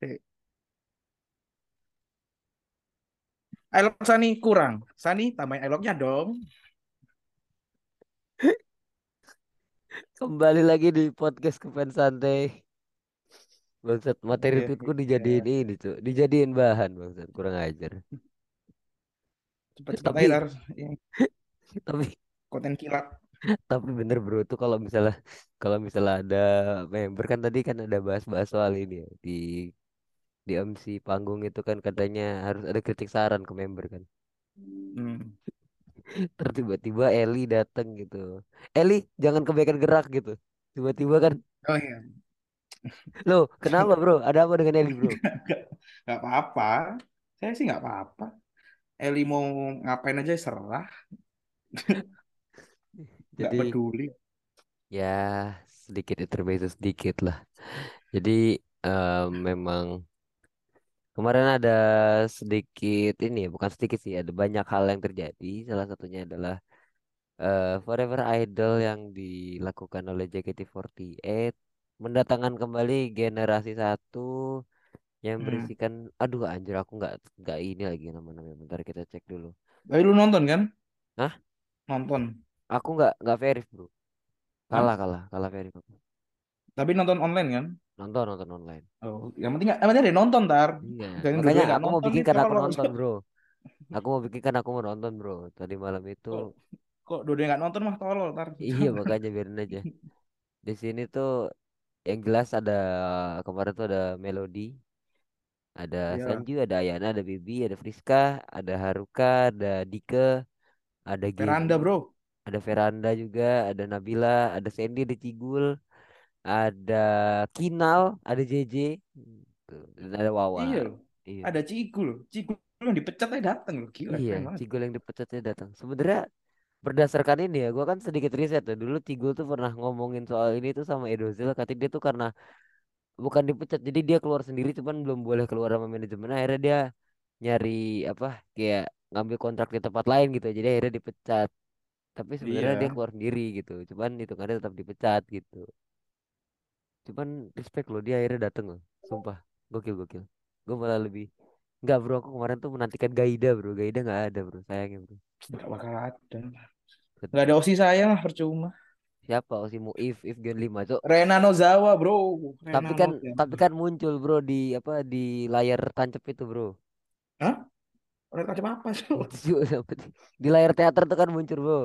Eh, Elok Sani kurang. Sani tambahin eloknya dong. Kembali lagi di podcast Kepen Santai. Bangsat, materi Iya, tweetku iya. dijadiin ini, Cuk. Dijadiin bahan, bangsat. Kurang ajar. Cepat-cepat aja Tapi tar. Yang tapi konten kilat. tapi bener bro tuh kalau misalnya kalau misalnya ada member kan tadi kan ada bahas-bahas soal ini ya di di MC panggung itu kan katanya harus ada kritik saran ke member kan. Hmm. Terus tiba-tiba Eli datang gitu. Eli jangan kebaikan gerak gitu. Tiba-tiba kan, Oh iya. loh kenapa bro? Ada apa dengan Eli bro? Gak, gak apa-apa. Saya sih gak apa-apa. Eli mau ngapain aja serah. Gak Jadi peduli. ya sedikit intermezzo sedikit lah. Jadi eh, memang kemarin ada sedikit ini ya, bukan sedikit sih, ada banyak hal yang terjadi. Salah satunya adalah eh, Forever Idol yang dilakukan oleh JKT48 mendatangkan kembali generasi satu yang Hmm. berisikan, aduh anjir aku nggak nggak ini lagi nama-namanya. Bentar kita cek dulu. Tapi lu nonton kan? Hah? Nonton. Aku nggak nggak verif bro. Hah? Kalah kalah kalah verif aku. Tapi nonton online kan? Nonton nonton online. Oh, yang penting yang penting ada yang nonton tar. Iya, Jangan makanya aku mau nih bikinkan aku nonton bro. Aku mau bikinkan aku mau nonton bro. Tadi malam itu Kok kok dua-duanya nggak nonton mah tolol tar. iya makanya biarin aja. Di sini tuh yang jelas ada kemarin tuh ada Melody, ada Iya. Sanju, ada Ayana, ada Bibi, ada Friska, ada Haruka, ada Dike, ada Geni, Veranda bro. ada Veranda juga, ada Nabila, ada Sandy, ada Cigul, ada Kinal, ada JJ, dan ada Wawa. Iya loh. Iya. Ada Cigu loh. Cigu yang dipecat aja datang loh. Gila Iya. Cigul yang dipecatnya datang. Sebenarnya berdasarkan ini ya, gua kan sedikit riset ya. Dulu Cigul tuh pernah ngomongin soal ini tuh sama Edozil, katanya dia tuh karena bukan dipecat, jadi dia keluar sendiri, cuman belum boleh keluar sama manajemen. Akhirnya dia nyari apa, kayak ngambil kontrak di tempat lain gitu. Jadi akhirnya dipecat. Tapi sebenarnya dia Iya. keluar sendiri gitu. Cuman hitungannya tetap dipecat gitu. Cuman respect loh dia akhirnya dateng loh. Sumpah, gokil gokil. Gue malah lebih Enggak bro, aku kemarin tuh menantikan Gaida bro. Gaida nggak ada bro, sayangnya bro. Gak bakal ada. Gak ada Osi saya mah percuma. Siapa oh, si Muif If Gen 5 cok. Rena Nozawa bro. Tapi Rena kan tapi Nozawa. kan muncul bro di apa di layar tancap itu bro. Hah? Orang macam apa sih? Di layar teater tuh kan muncul bro.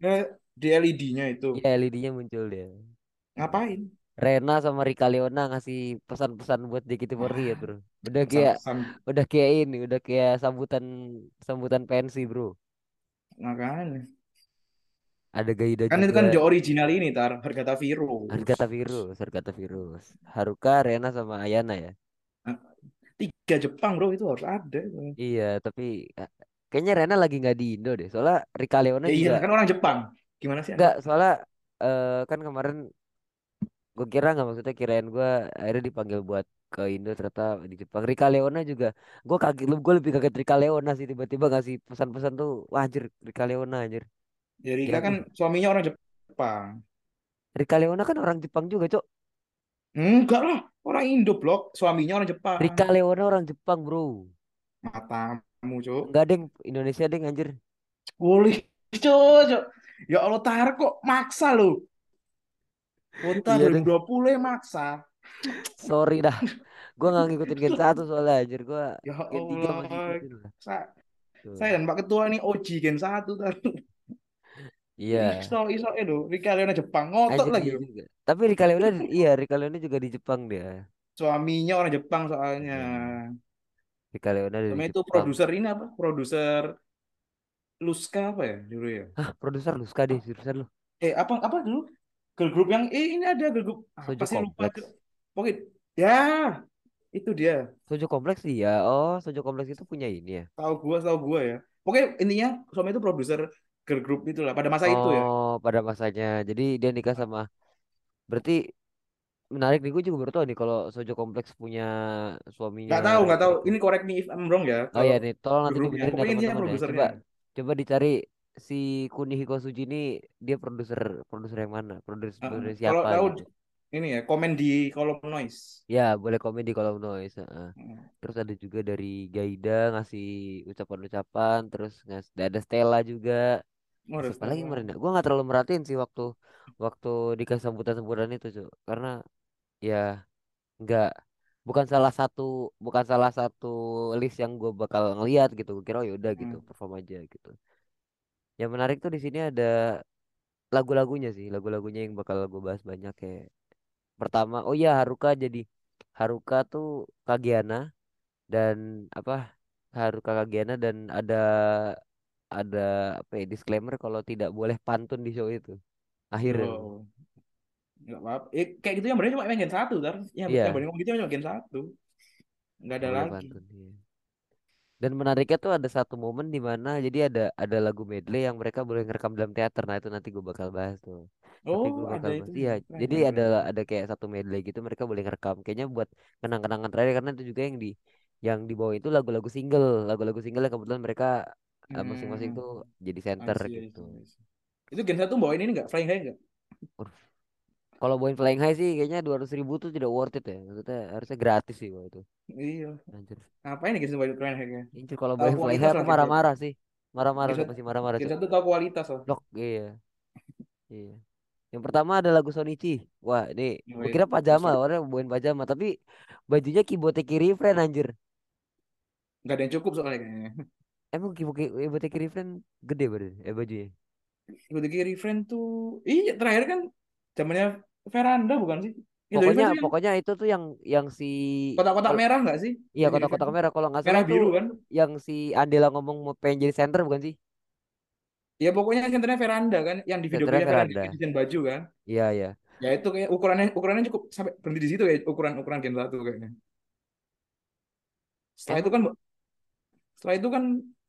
Eh, Di LED-nya itu. Iya LED-nya muncul dia. Ngapain? Rena sama Rika Leona ngasih pesan-pesan buat JKT48 Ah, bro. Udah kayak udah kayak ini, udah kayak sambutan sambutan pensi bro. makanya. Ada Gaida Kan itu juga. kan the original ini tar. Hargata virus. Hargata virus, Hargata virus. Haruka, Rena sama Ayana ya. Nah, Tiga Jepang bro itu harus ada. Iya, tapi kayaknya Rena lagi nggak di Indo deh. Soalnya Rika Leona Ya iya juga kan orang Jepang. Gimana sih anda? nggak. Soalnya eh, kan kemarin gue kira nggak maksudnya kirain gue akhirnya dipanggil buat ke Indo ternyata di Jepang. Rika Leona juga. Gue kaget, gue lebih kaget Rika Leona sih tiba-tiba ngasih pesan-pesan tuh. Wah anjir, Rika Leona anjir. Ya Rika kan suaminya orang Jepang. Rika Leona kan orang Jepang juga, Cok. Enggak lah. Orang Indo blok. Suaminya orang Jepang. Rika Leona orang Jepang, bro. Matamu cuk. Enggak deng, Indonesia deng anjir. Boleh cuk. cuk. Ya Allah tar kok maksa lu. Kota Iya deng. 2020 ya maksa. Sorry dah. Gue nggak ngikutin Gen 1 soalnya anjir. Gue Ya Gen 3 Allah. masih ngikutin lah. Sa- Tuh. saya dan Pak Ketua ini OG Gen 1 tar. Iya. Iso iso itu Rika Leona Jepang ngotot lagi iya juga. Tapi Rika Leona iya Rika Leona juga di Jepang dia. Suaminya orang Jepang soalnya. Hmm. Rika Leona Sama itu produser ini apa? Produser Luska apa ya dulu ya? Hah, produser lu suka deh, jurusan lu. Eh apa apa dulu? Girl group yang eh ini ada girl group apa Sojo sih lupa Kompleks. Cuk. Oke, ya itu dia. Sojo Kompleks iya. Oh, Sojo Kompleks itu punya ini ya. Tahu gua, tahu gua ya. Oke, intinya suami itu produser girl group itulah pada masa itu ya. Oh, pada masanya. Jadi dia nikah sama berarti menarik nih gue juga baru tahu nih kalau Sojo Kompleks punya suaminya Nggak tahu, nggak tahu. itu. Ini correct me if I'm wrong ya. Oh ya Kalau nih, tolong nanti dibenerin ya Pokoknya teman-teman ya. Coba coba dicari si Kunihiko Suji ini dia produser produser yang mana? Produser Heeh. produser Kalau siapa tahu gitu. ini ya komen di kolom noise. Ya, boleh komen di kolom noise. heeh. Hmm. Terus ada juga dari Gaida ngasih ucapan-ucapan, terus ngasih ada Stella juga. Oh, siapa lagi kemarin ya? Gua nggak terlalu merhatiin sih waktu waktu dikasih sambutan-sambutan itu, Cuk. Karena ya nggak bukan salah satu bukan salah satu list yang gue bakal ngeliat gitu. Gue kira oh yaudah gitu, Hmm. perform aja gitu. Yang menarik tuh di sini ada lagu-lagunya sih, lagu-lagunya yang bakal gue bahas banyak kayak pertama, oh iya Haruka jadi Haruka tuh Kagiana dan apa Haruka Kagiana dan ada ada apa ya disclaimer kalau tidak boleh pantun di show itu akhirnya Oh, nggak apa-apa. Eh, kayak gitu yang bener cuma main gen satu kan? Yang yang iya bener ngomong gitu cuma gen satu. Nggak ada boleh lagi. pantun iya. Dan menariknya tuh ada satu momen di mana jadi ada ada lagu medley yang mereka boleh ngerekam dalam teater. Nah itu nanti gue bakal bahas tuh. Oh, gue ada bakal itu. bahas iya Keren, jadi keren, ada ada kayak satu medley gitu mereka boleh ngerekam. Kayaknya buat kenang-kenangan terakhir karena itu juga yang di yang di bawah itu lagu-lagu single. Lagu-lagu single yang kebetulan mereka eh, masing-masing Hmm, tuh jadi I center see, gitu. See, I see. Itu gen satu bawain ini nggak? Flying High nggak? Kalau bawain Flying High sih kayaknya dua ratus ribu tuh tidak worth it ya. Maksudnya harusnya gratis sih waktu itu. Iya. anjir. Ngapain gen satu bawain Flying High? anjir kalau bawain Flying High aku marah-marah sih. Marah-marah pasti marah-marah cok satu tahu kualitas lah. Blok iya. Iya. Yang pertama ada lagu Sonichi wah ini Oh, gue iya. kira pajama orang bawain pajama tapi bajunya Kiboteki Refren anjir. Nggak ada yang cukup soalnya kayaknya. emang Kiboteki Kiboteki Refren gede badan eh bajunya? Ikut kiri friend tuh, iya terakhir kan zamannya veranda bukan sih? Dari pokoknya yang pokoknya itu tuh yang yang si kotak-kotak merah nggak sih? iya kotak-kotak merah kalau nggak salah merah biru kan? yang si Andela ngomong mau pengen jadi center bukan sih Ya pokoknya senternya veranda kan, yang di video centernya klipnya veranda Veranda desain baju kan? iya iya Ya itu kayak ukurannya ukurannya cukup sampai berhenti di situ ya ukuran ukuran Gen satu kayaknya. Setelah itu kan setelah itu kan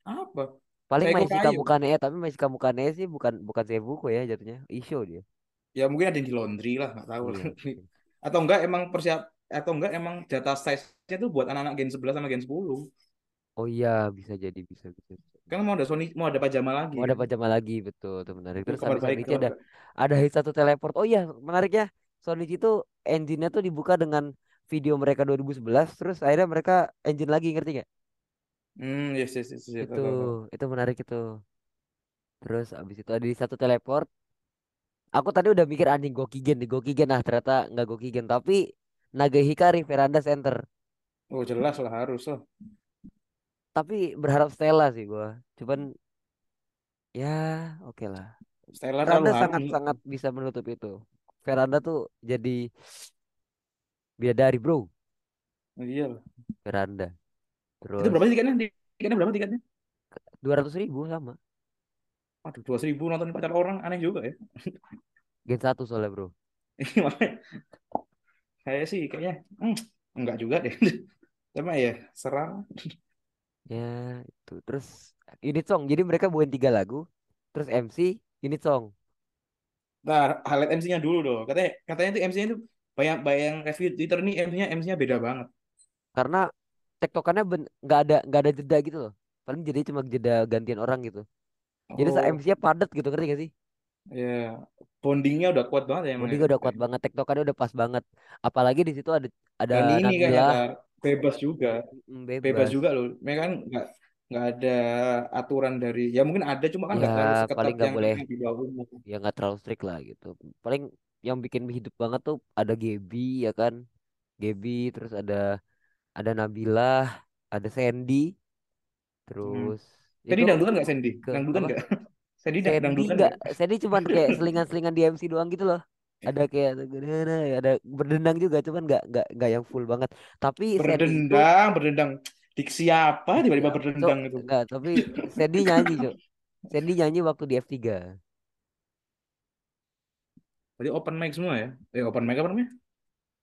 apa? paling Seiko Maishika kayu. Mukane eh tapi Maishika Mukane sih bukan bukan Seibuko ya jatuhnya Isho dia Ya mungkin ada yang di laundry lah, nggak tahu. lah. iya. Atau enggak emang persiap atau enggak emang jatah size-nya tuh buat anak-anak Gen 11 sama Gen 10. oh iya bisa jadi bisa bisa. Kan mau ada Sony mau ada pajama lagi mau ada pajama lagi betul tuh menarik Itu terus habis baik kalau ada ada hit satu teleport oh iya menariknya Sonichi itu engine-nya tuh dibuka dengan video mereka 2011 terus akhirnya mereka engine lagi ngerti gak Hmm, yes, yes, yes, yes, itu itu menarik itu terus abis itu ada di satu teleport aku tadi udah mikir anjing Gokigen nih Gokigen nah ternyata nggak Gokigen tapi Naga Hikari Veranda Center Oh, jelas lah harus lah. tapi berharap Stella sih gua cuman ya oke lah Stella Veranda harus. sangat-sangat bisa menutup itu Veranda tuh jadi bidadari bro Iya. Veranda Itu terus berapa sih tiketnya? Tiketnya berapa tiketnya? dua ratus ribu sama Aduh, dua ribu nonton pacar orang aneh juga ya. Gen satu soalnya bro saya sih kayaknya hmm, enggak juga deh. Cuma ya serang. ya itu terus unit song jadi mereka bawain tiga lagu terus MC unit song Nah, highlight MC-nya dulu dong. Katanya katanya itu MC-nya itu bayang bayang review Twitter nih MC-nya MC-nya beda banget. karena tektokannya nggak ada nggak ada jeda gitu loh paling jadi cuma jeda gantian orang gitu jadi Oh, MC-nya padat gitu ngerti gak sih? Ya bondingnya udah kuat banget ya emang ya. Udah kuat banget tektokannya udah pas banget. Apalagi di situ ada ada Dan ini kayaknya Nabila. Tar, bebas juga. mm, bebas. Bebas juga loh. Mereka kan nggak nggak ada aturan dari ya mungkin ada cuma kan ya nggak terlalu paling seketat nggak yang boleh yang di bawah ya nggak terlalu strict lah gitu. Paling yang bikin hidup banget tuh ada Gaby ya kan? Gaby terus ada ada Nabila ada Sandy. Hmm. terus Itu dangdutan nggak Sandy? ke Dangdutan nggak? Sandy Sandy dangdutan nggak? Sandy cuman kayak selingan-selingan di MC doang gitu loh ada kayak ada berdendang juga cuman nggak nggak nggak yang full banget tapi Sandy itu Berdendang, berdendang. Diksi apa tiba-tiba berdendang itu? nggak tapi Sandy nyanyi cok Sandy nyanyi waktu di F3 Berarti open mic semua ya? Eh open mic apa namanya?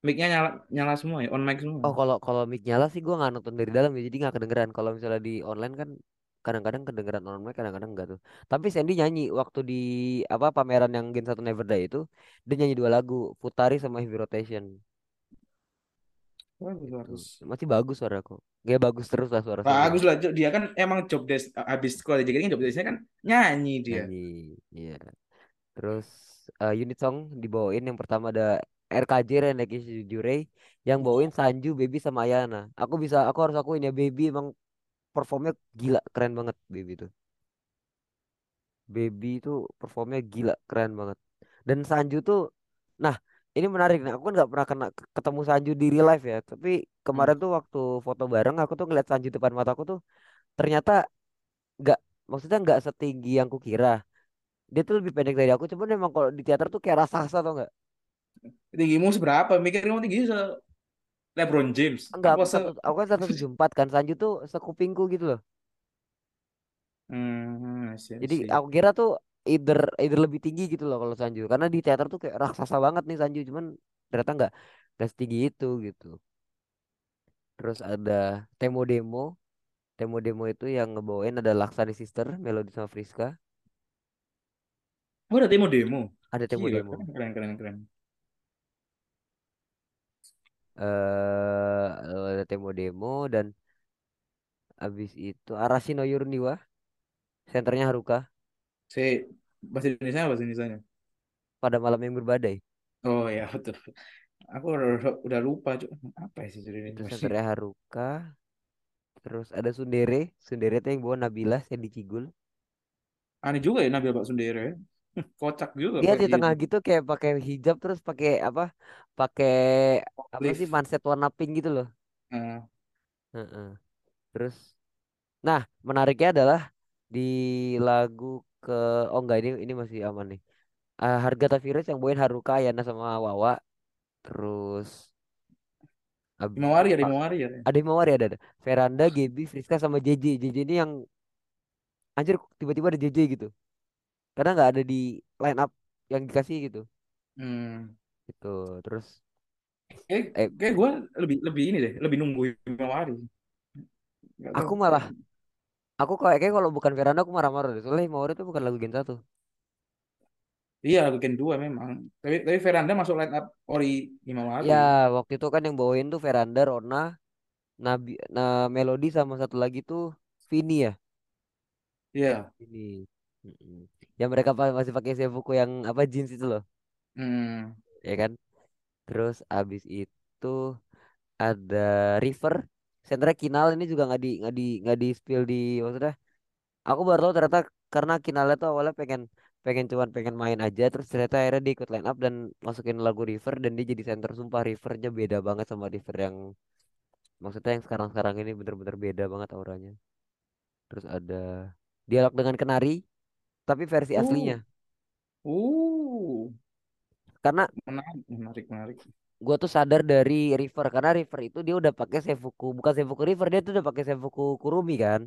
Mic-nya nyala, nyala semua ya? On mic semua. oh kalau kalau mic nyala sih gua nggak nonton dari dalam ya jadi nggak kedengeran kalau misalnya di online kan kadang-kadang kedengeran on mic kadang-kadang enggak tuh. Tapi Sandy nyanyi waktu di apa pameran yang Gen 1 Never Die itu dia nyanyi dua lagu Futari sama Heavy Rotation. Bagus. masih bagus suara kok Gak bagus terus lah suara Bagus lah, dia kan emang job desk habis sekolah jadi kan job desknya kan nyanyi dia. nyanyi iya. Terus eh, unit song dibawain. Yang pertama ada RKJ Reneki Jurei yang bawain Sanju, Baby sama Ayana. Aku bisa, aku harus akuin ya Baby emang performnya gila, keren banget Baby tuh. Baby itu performnya gila, keren banget. Dan Sanju tuh, nah ini menarik nih. Aku kan nggak pernah kena ketemu Sanju di real life ya. Tapi Hmm. kemarin tuh waktu foto bareng, aku tuh ngeliat Sanju depan mataku tuh ternyata nggak, maksudnya nggak setinggi yang kukira. Dia tuh lebih pendek dari aku. Cuman emang kalau di teater tuh kayak raksasa tau nggak? Tinggimu seberapa? Mikir kamu tinggi se LeBron James. Enggak, aku se satu, aku kan satu tujuh empat kan. Sanju tuh sekupingku gitu loh. Hmm, see, Jadi see. aku kira tuh either either lebih tinggi gitu loh kalau Sanju. Karena di teater tuh kayak raksasa banget nih Sanju. Cuman ternyata nggak nggak setinggi itu gitu. Terus ada Temo Demo. Temo Demo itu yang ngebawain ada Laksani Sister, Melody sama Friska. Oh, ada demo demo. Ada Temo Gila, Demo. keren, keren, keren. Eh ada Temo Demo dan abis itu Arashi no Yurniwa. Senternya Haruka Si bahasa Indonesia apa bahasa Indonesia? pada malam yang berbadai. Oh ya betul. Aku udah, udah lupa, Cuk. Apa sih Itu judulnya? senternya Haruka. Terus ada Sundere. Sundere tuh yang bawa Nabila yang di Cigul. Aneh juga ya Nabil Pak Sundere. Kocak juga Dia di tengah tuh. gitu kayak pakai hijab terus pakai apa? Pakai apa sih manset warna pink gitu loh. Nah, Heeh. Terus nah, menariknya adalah di lagu ke oh enggak ini ini masih aman nih. Ah, Harga Virus yang bawain Haruka, Yana sama Wawa. Terus abis itu Himawari ya, ah, ya. ada ada, ada. Veranda, Gebi, Friska sama JJ. JJ ini yang anjir tiba-tiba ada JJ gitu. Karena nggak ada di line up yang dikasih gitu. Hmm. Gitu. Terus Kayak, eh kayak gue lebih lebih ini deh, lebih nunggu Himawari. Tahu. aku malah aku kayak kayak kalau bukan Veranda aku marah-marah deh. Soalnya Himawari itu bukan lagu Gen 1. Iya, weekend dua memang. Tapi tapi Veranda masuk line up Ori Himawari. Ya, waktu itu kan yang bawain tuh Veranda, Rona, Nabi, nah Melody sama satu lagi tuh Vini ya. Iya. Vini. Yang mereka masih pakai seifuku yang apa jeans itu loh, Hmm. ya kan? Terus abis itu ada River, senternya Kinal ini juga nggak di nggak di nggak di spill di maksudnya. Aku baru tahu ternyata karena Kinalnya tuh awalnya pengen pengen cuman pengen main aja, terus ternyata akhirnya dia ikut line up dan masukin lagu River dan dia jadi center. Sumpah Rivernya beda banget sama River yang maksudnya yang sekarang-sekarang ini bener-bener beda banget auranya. Terus ada dialog dengan Kenari, tapi versi aslinya. Uh. Uh. Karena Menarik, menarik, menarik. gue tuh sadar dari River karena River itu dia udah pakai Seifuku bukan Seifuku River dia tuh udah pakai Seifuku Kurumi kan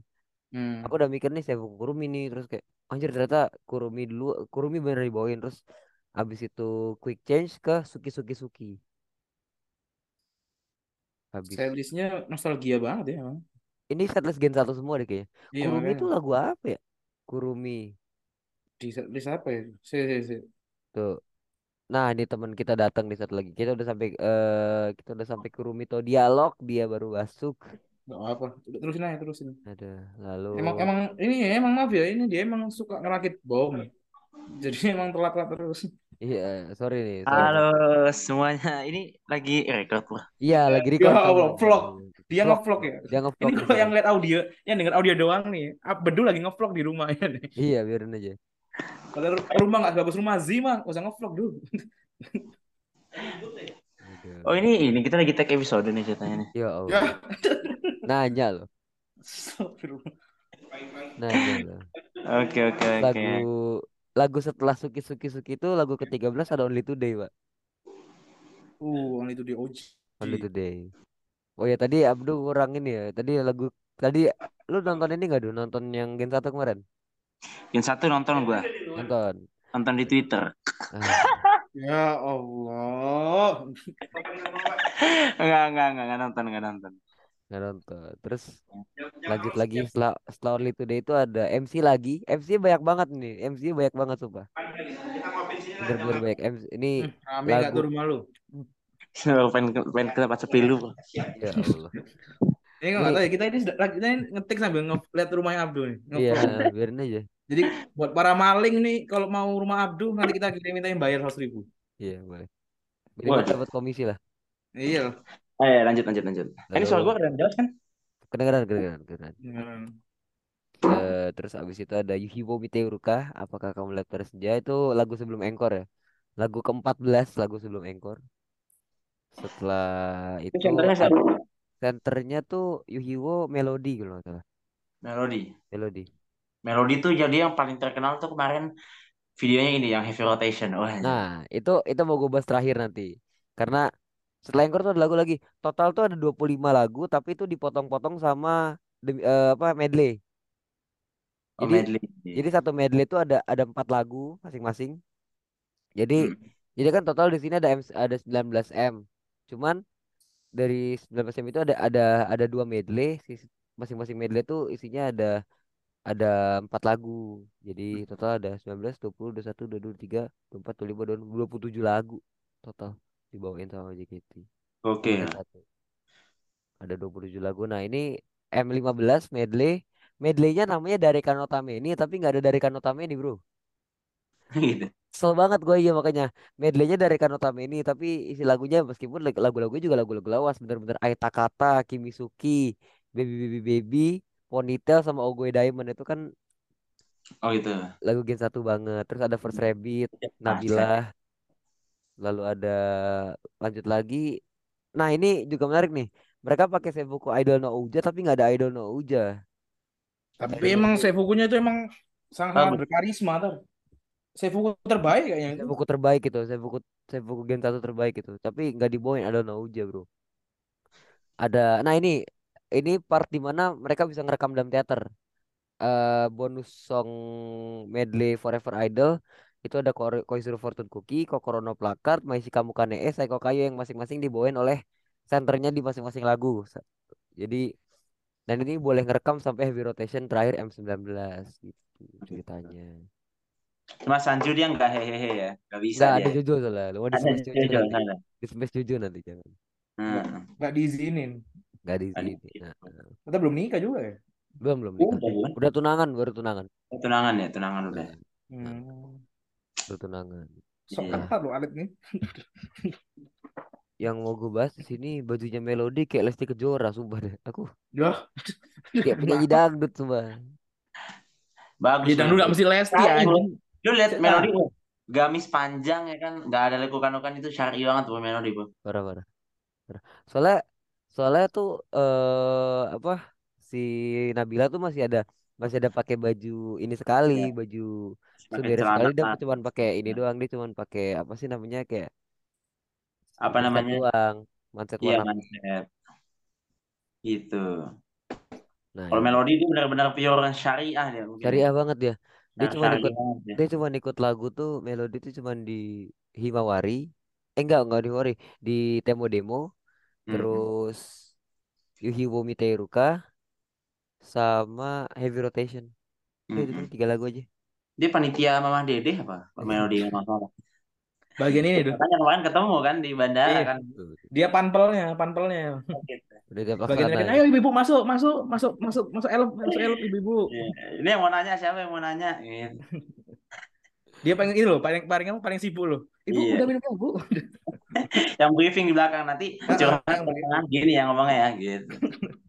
aku Hmm. udah mikir nih Seifuku Kurumi nih terus kayak anjir ternyata Kurumi dulu Kurumi bener dibawain terus habis itu quick change ke Suki Suki Suki habis Setlistnya nostalgia banget ya. emang. ini setlist Gen 1 semua deh kayaknya Iya Kurumi makanya itu lagu apa ya Kurumi di setlist apa ya? Si, si, si. tuh nah ini teman kita datang di satu lagi kita udah sampai eh kita udah sampai Kurumi tuh dialog dia baru masuk Gak apa. Udah, Terusin aja, terusin. ada lalu Emang emang ini emang maaf ya ini dia emang suka ngerakit bom. Jadi emang telat-telat terus. iya sorry nih sorry Halo semuanya, ini lagi record loh. Iya, lagi Ya record Allah, kamu. vlog. Dia Vlog. ngevlog ya. Dia Ini ngevlog nih kalau yang lihat audio, yang denger audio doang nih. Bedu lagi ngevlog di rumahnya nih. Iya, biarin aja. Kalau ru- rumah nggak bagus rumah Zima, nggak usah ngevlog dulu. Oh ini ini kita lagi tag episode nih ceritanya nih. Ya Ya. Allah. Nanya loh, nanya loh. Oke oke oke. Lagu lagu setelah Suki Suki Suki itu lagu ke-13 ada Only Today, Pak. Uh, itu dia OG. Only Today. Oh ya tadi Abdu kurang ini ya. Tadi lagu tadi lu nonton ini nggak, Du? Nonton yang Gen 1 kemarin? Yang satu nonton gua, Nonton. nonton di Twitter. Ya Allah. Enggak enggak enggak enggak nonton enggak nonton. nggak nonton. Terus lanjut lagi setelah setelah Only Today itu ada MC lagi. MC banyak banget nih. MC banyak banget sumpah. Bener-bener banyak MC. Ini Hmm, Rame nggak lagu tuh rumah lu? pengen pengen ke tempat sepi lu. ya Allah. Ini nggak tahu ya kita ini sedang- kita ini ngetik sambil nge- lihat rumahnya Abdul nih. Iya, biarin aja. Jadi buat para maling nih kalau mau rumah Abdul nanti kita kirim minta yang bayar seratus ribu. Iya, boleh. minimal dapat komisi lah Iya. Eh, lanjut, lanjut, lanjut. Ini soal gue keren jelas kan? kedengeran kedengeran kedengeran Hmm. Eh, terus abis itu ada Yuhibo Miteuruka apakah kamu lihat pada senja itu lagu sebelum encore ya lagu ke-14 lagu sebelum encore setelah Itu itu senternya tuh Yuhiwo Melody kalau nggak salah Melody. Melody Melody tuh jadi yang paling terkenal tuh kemarin videonya ini yang heavy rotation. Wah, anjir. nah itu itu mau gue bahas terakhir nanti karena setelah encore tuh ada lagu lagi total tuh ada 25 lagu tapi itu dipotong-potong sama demi- eh, apa medley Oh, jadi medley. jadi satu medley itu ada ada empat lagu masing-masing jadi Hmm. jadi kan total di sini ada M, ada 19 M cuman dari 19 M itu ada ada ada dua medley. Masing-masing medley tuh isinya ada ada empat lagu. Jadi total ada 19 20 21 22 23 24 25 27 lagu total dibawain sama JKT Oke. Satu. Ada 27 lagu. Nah ini M15 medley. Medleynya namanya dari Kanotameni tapi nggak ada dari Kanotameni bro. Gitu. Kesel banget gue iya makanya medleynya dari Kanotameni tapi isi lagunya meskipun lag- lagu-lagunya juga lagu-lagu lawas bener-bener Aita Kata, Kimisuki, Baby Baby Baby, Ponytail sama Ogoe Diamond itu kan Oh gitu. lagu Gen 1 banget. Terus ada First Rabbit, Nah, Nabila, lalu ada lanjut lagi. Nah ini juga menarik nih. Mereka pakai Seifuku Idol no Uja tapi nggak ada Idol no Uja. Tapi Idol no emang. Seifukunya itu emang Bagus. berkarisma tuh. Seifuku terbaik kayaknya. Seifuku terbaik itu, Seifuku Seifuku Gen 1 terbaik itu. Tapi nggak dibawain Idol no Uja bro. Ada, nah ini ini part di mana mereka bisa ngerekam dalam teater. eh bonus song medley Forever Idol itu ada Koizuru Fortune Cookie, Kokoro no Placard, Maisi Kamu Kane Saiko Kayo yang masing-masing dibawain oleh senternya di masing-masing lagu. Jadi dan ini boleh ngerekam sampai heavy rotation terakhir M19 gitu ceritanya. Cuma Sanju dia nggak hehehe ya, nggak bisa Enggak ada dia. Jojo soalnya. Lu Ada smash Jojo Jojo nanti. sana. Di smash Jojo nanti jangan. Hmm. Nggak diizinin. Enggak Ada diizinin. Nah, nah. Kita belum nikah juga ya. belum belum nikah. Udah bukan? Udah tunangan baru tunangan. Oh, tunangan ya, tunangan udah. Nah, Hmm. baru tunangan. Sok Iya. ketat loh Alit nih. yang mau gue bahas di sini bajunya Melody kayak Lesti Kejora sumpah deh aku Dah. kayak penyanyi dangdut sumpah Bagus. Dulu Melody. nggak mesti Lesti anjing. Lu lihat melodi bro. Gamis panjang ya kan, nggak ada lekukan-lekukan itu syari banget tuh melodi bro. parah parah, soalnya soalnya tuh eh apa si Nabila tuh masih ada masih ada pakai baju ini sekali Iya. baju celana sekali dia cuma pakai ini doang dia cuma pakai apa sih namanya kayak Apa namanya? doang manset Iya warna manset. Gitu. nah Kalau ini melodi itu benar-benar pure syariah dia mungkin. syariah banget dia dia Nah, cuma ikut dia cuma ikut lagu tuh melodi tuh cuma di Himawari eh enggak enggak di Himawari di Temo Demo Hmm. terus Yuhiwo Miteiruka sama Heavy Rotation udah itu Hmm. doang, tiga lagu aja Dia panitia Mama Dede apa? Pak Melodi masalah. Bagian ini tuh. Makanya kemarin ketemu kan di bandara Iya. kan. Dia panpelnya, panpelnya. Bagian ya. ayo ibu-ibu masuk, masuk, masuk, masuk, masuk elop, masuk elop ibu-ibu. Iya. Ini yang mau nanya siapa yang mau nanya? Gitu. Dia paling ini loh, paling paling kamu paling sibuk loh. Ibu Iya. udah minum Bu? Yang briefing di belakang nanti Ah, curhat ah, tengah gini ya ngomongnya ya gitu.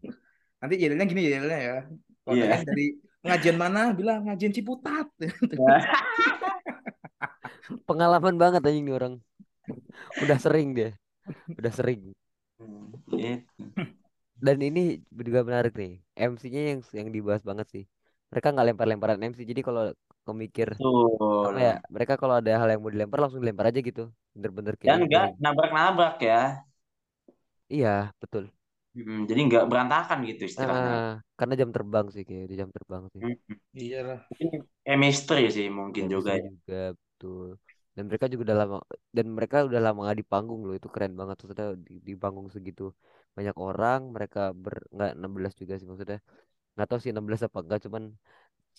Nanti jadinya gini jadinya ya. Kalau Iya. tanyain dari pengajian mana, bilang pengajian Ciputat. pengalaman banget anjing nih orang udah sering dia udah sering Gitu. Dan ini juga menarik nih MC-nya yang yang dibahas banget sih mereka nggak lempar-lemparan MC jadi kalau kemikir Betul. apa ya mereka kalau ada hal yang mau dilempar langsung dilempar aja gitu bener-bener kayak Dan nggak ini. nabrak-nabrak ya. iya betul Hmm, jadi nggak berantakan gitu istilahnya. Ah, karena jam terbang sih kayak di jam terbang sih. Iya lah. Mungkin chemistry sih mungkin juga Chemistry ya. juga betul dan mereka juga udah lama dan mereka udah lama nggak di panggung loh itu keren banget maksudnya di, di panggung segitu. Banyak orang mereka ber nggak 16 juga sih maksudnya. Nggak tahu sih 16 apa enggak cuman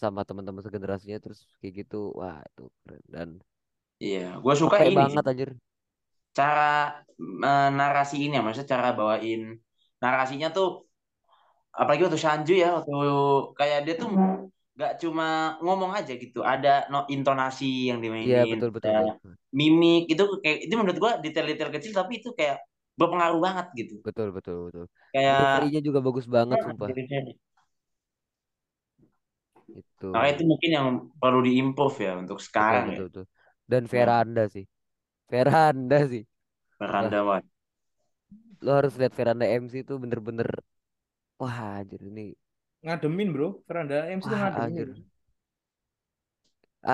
sama teman-teman segenerasinya terus kayak gitu wah itu keren. Dan Iya, gue suka ini banget sih. anjir. Cara eh, narasiin ya, maksudnya cara bawain narasinya tuh apalagi waktu Sanju ya, waktu kayak dia tuh nggak cuma ngomong aja gitu ada no intonasi yang Iya dimainin betul betul ada betul mimik itu kayak itu menurut gua detail-detail kecil tapi itu kayak berpengaruh banget gitu betul betul betul. kayak Deliverynya juga bagus banget sumpah. delivery. Itu Maka itu mungkin yang perlu diimprove ya untuk betul sekarang ya betul betul. Dan veranda sih, veranda sih. beranda banget Lo harus lihat veranda MC itu bener-bener wah anjir ini Ngademin bro, veranda MC itu wah ngademin. anjir.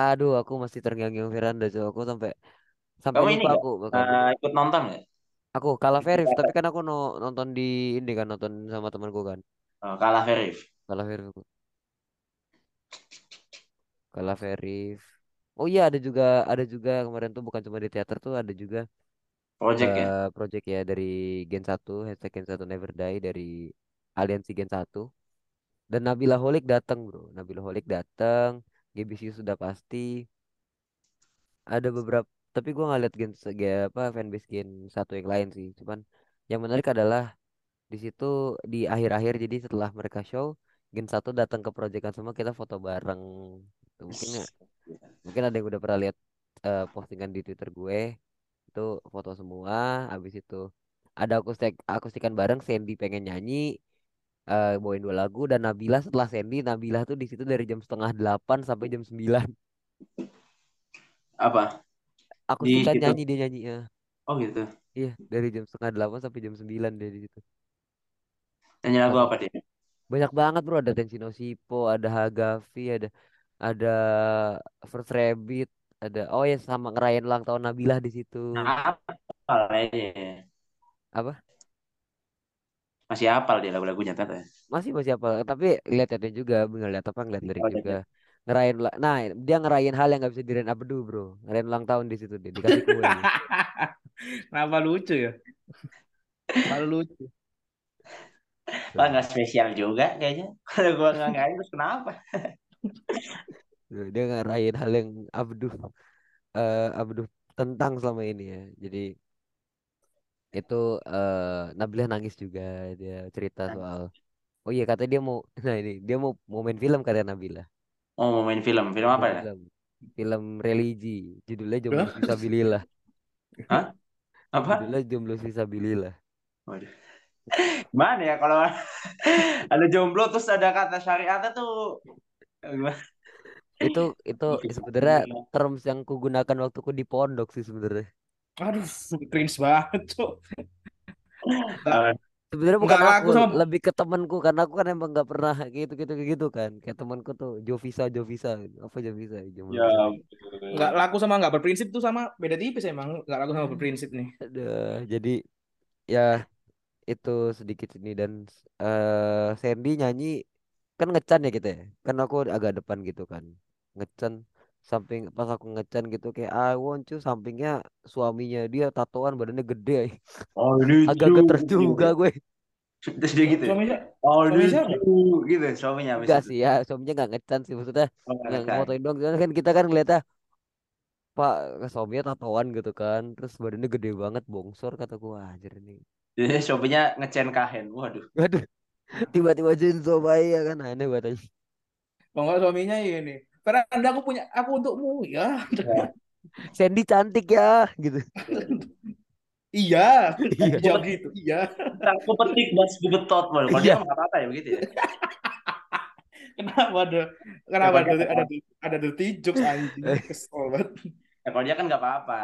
Aduh aku masih terngiang-ngiang veranda coy. Aku sampai sampai kamu ini lupa nggak aku bahkan. eh, ikut nonton nggak Aku kalah Verif tapi kan aku no, nonton di ini kan nonton sama temanku kan. Oh, kalah Verif Kalah Verif aku. Kalah Verif. Oh iya ada juga ada juga kemarin tuh bukan cuma di teater tuh ada juga project ya eh project ya dari Gen 1 hashtag Gen 1 Never Die dari Aliansi Gen 1 dan Nabila Holik datang bro. Nabila Holik datang GBC sudah pasti. Ada beberapa tapi gua nggak lihat Gen ge, apa fanbase Gen 1 yang lain sih. Cuman yang menarik adalah di situ di akhir-akhir jadi setelah mereka show Gen 1 datang ke proyekan semua kita foto bareng. Mungkin ya- mungkin ada yang udah pernah lihat eh, postingan di Twitter gue. Itu foto semua habis itu ada akustik akustikan bareng Sandy pengen nyanyi eh bawain dua lagu dan Nabila setelah Sandy Nabila tuh di situ dari jam setengah delapan sampai jam sembilan. Apa? Akustikan situ? nyanyi dia nyanyi ya. oh gitu. Iya dari jam setengah delapan sampai jam sembilan dia di situ. Nyanyi lagu apa? dia banyak banget bro. Ada Tensino Sipo ada Hagafi ada ada First Rabbit ada oh ya sama ngerayain ulang tahun Nabila di situ. Apa apa masih hafal dia lagu-lagunya ternyata masih masih apa tapi lihat lihatnya juga nggak lihat apa ngeliat lirik Oh, juga. ngerayain nah dia ngerayain hal yang nggak bisa dirayain Abdu bro. Ngerayain ulang tahun di situ dia dikasih kue. Kenapa lucu ya? Selalu lucu. Lah nggak spesial juga kayaknya. Kalau gua nggak ngerayain terus kenapa? Dia ngerayain hal yang Abdu eh Abdu tentang selama ini ya. Jadi itu eh Nabila nangis juga dia cerita soal oh iya katanya dia mau nah ini dia mau mau main film kata Nabila. Oh mau main film. Film apa ya? film. Film religi. Judulnya Jomblo Hah? Fisabilillah Hah? apa? Judulnya Jomblo Fisabilillah Waduh. Gimana ya kalau ada jomblo terus ada kata syariatnya tuh itu itu sebenarnya terms yang kugunakan waktu ku di pondok sih sebenarnya Aduh, cringe banget, Cok. Eh, sebenarnya bukan Nggak laku aku sama- lebih ke temanku karena aku kan emang nggak pernah gitu gitu gitu kan kayak temanku tuh Jovisa Jovisa apa Jovisa Jomblo ya Fisabilillah. ampun. Nggak laku sama nggak berprinsip tuh sama beda tipis emang. Nggak laku sama berprinsip nih. Aduh, jadi ya itu sedikit ini dan eh Sandy nyanyi kan ngecan ya kita ya kan aku agak depan gitu kan ngecan samping pas aku ngecan gitu kayak I want you. Sampingnya suaminya dia tatoan badannya gede oh ini agak geter juga gue. Terus dia gitu ya? Suaminya oh ini siapa? gitu suaminya habis enggak sih ya suaminya nggak ngecan sih maksudnya Oh, nggak yang ngecan. fotoin doang. Soalnya kan kita kan ngeliatnya pak suaminya tatoan gitu kan. Terus badannya gede banget bongsor kataku wah anjir ini. Jadi suaminya ngecen kahen waduh. Waduh, tiba-tiba Jinzo bayi ya kan aneh buat aja. Kalau nggak suaminya ini. Veranda aku punya aku untukmu ya. Sandy cantik ya, gitu. Iya. Iya. Jawab gitu. Iya. aku petik bas gue betot kalau Iya. dia apa-apa ya begitu ya Kenapa ada kenapa Ya, ada ada ada dirty jokes anjing. Kesel banget. ya, kalau dia kan nggak apa-apa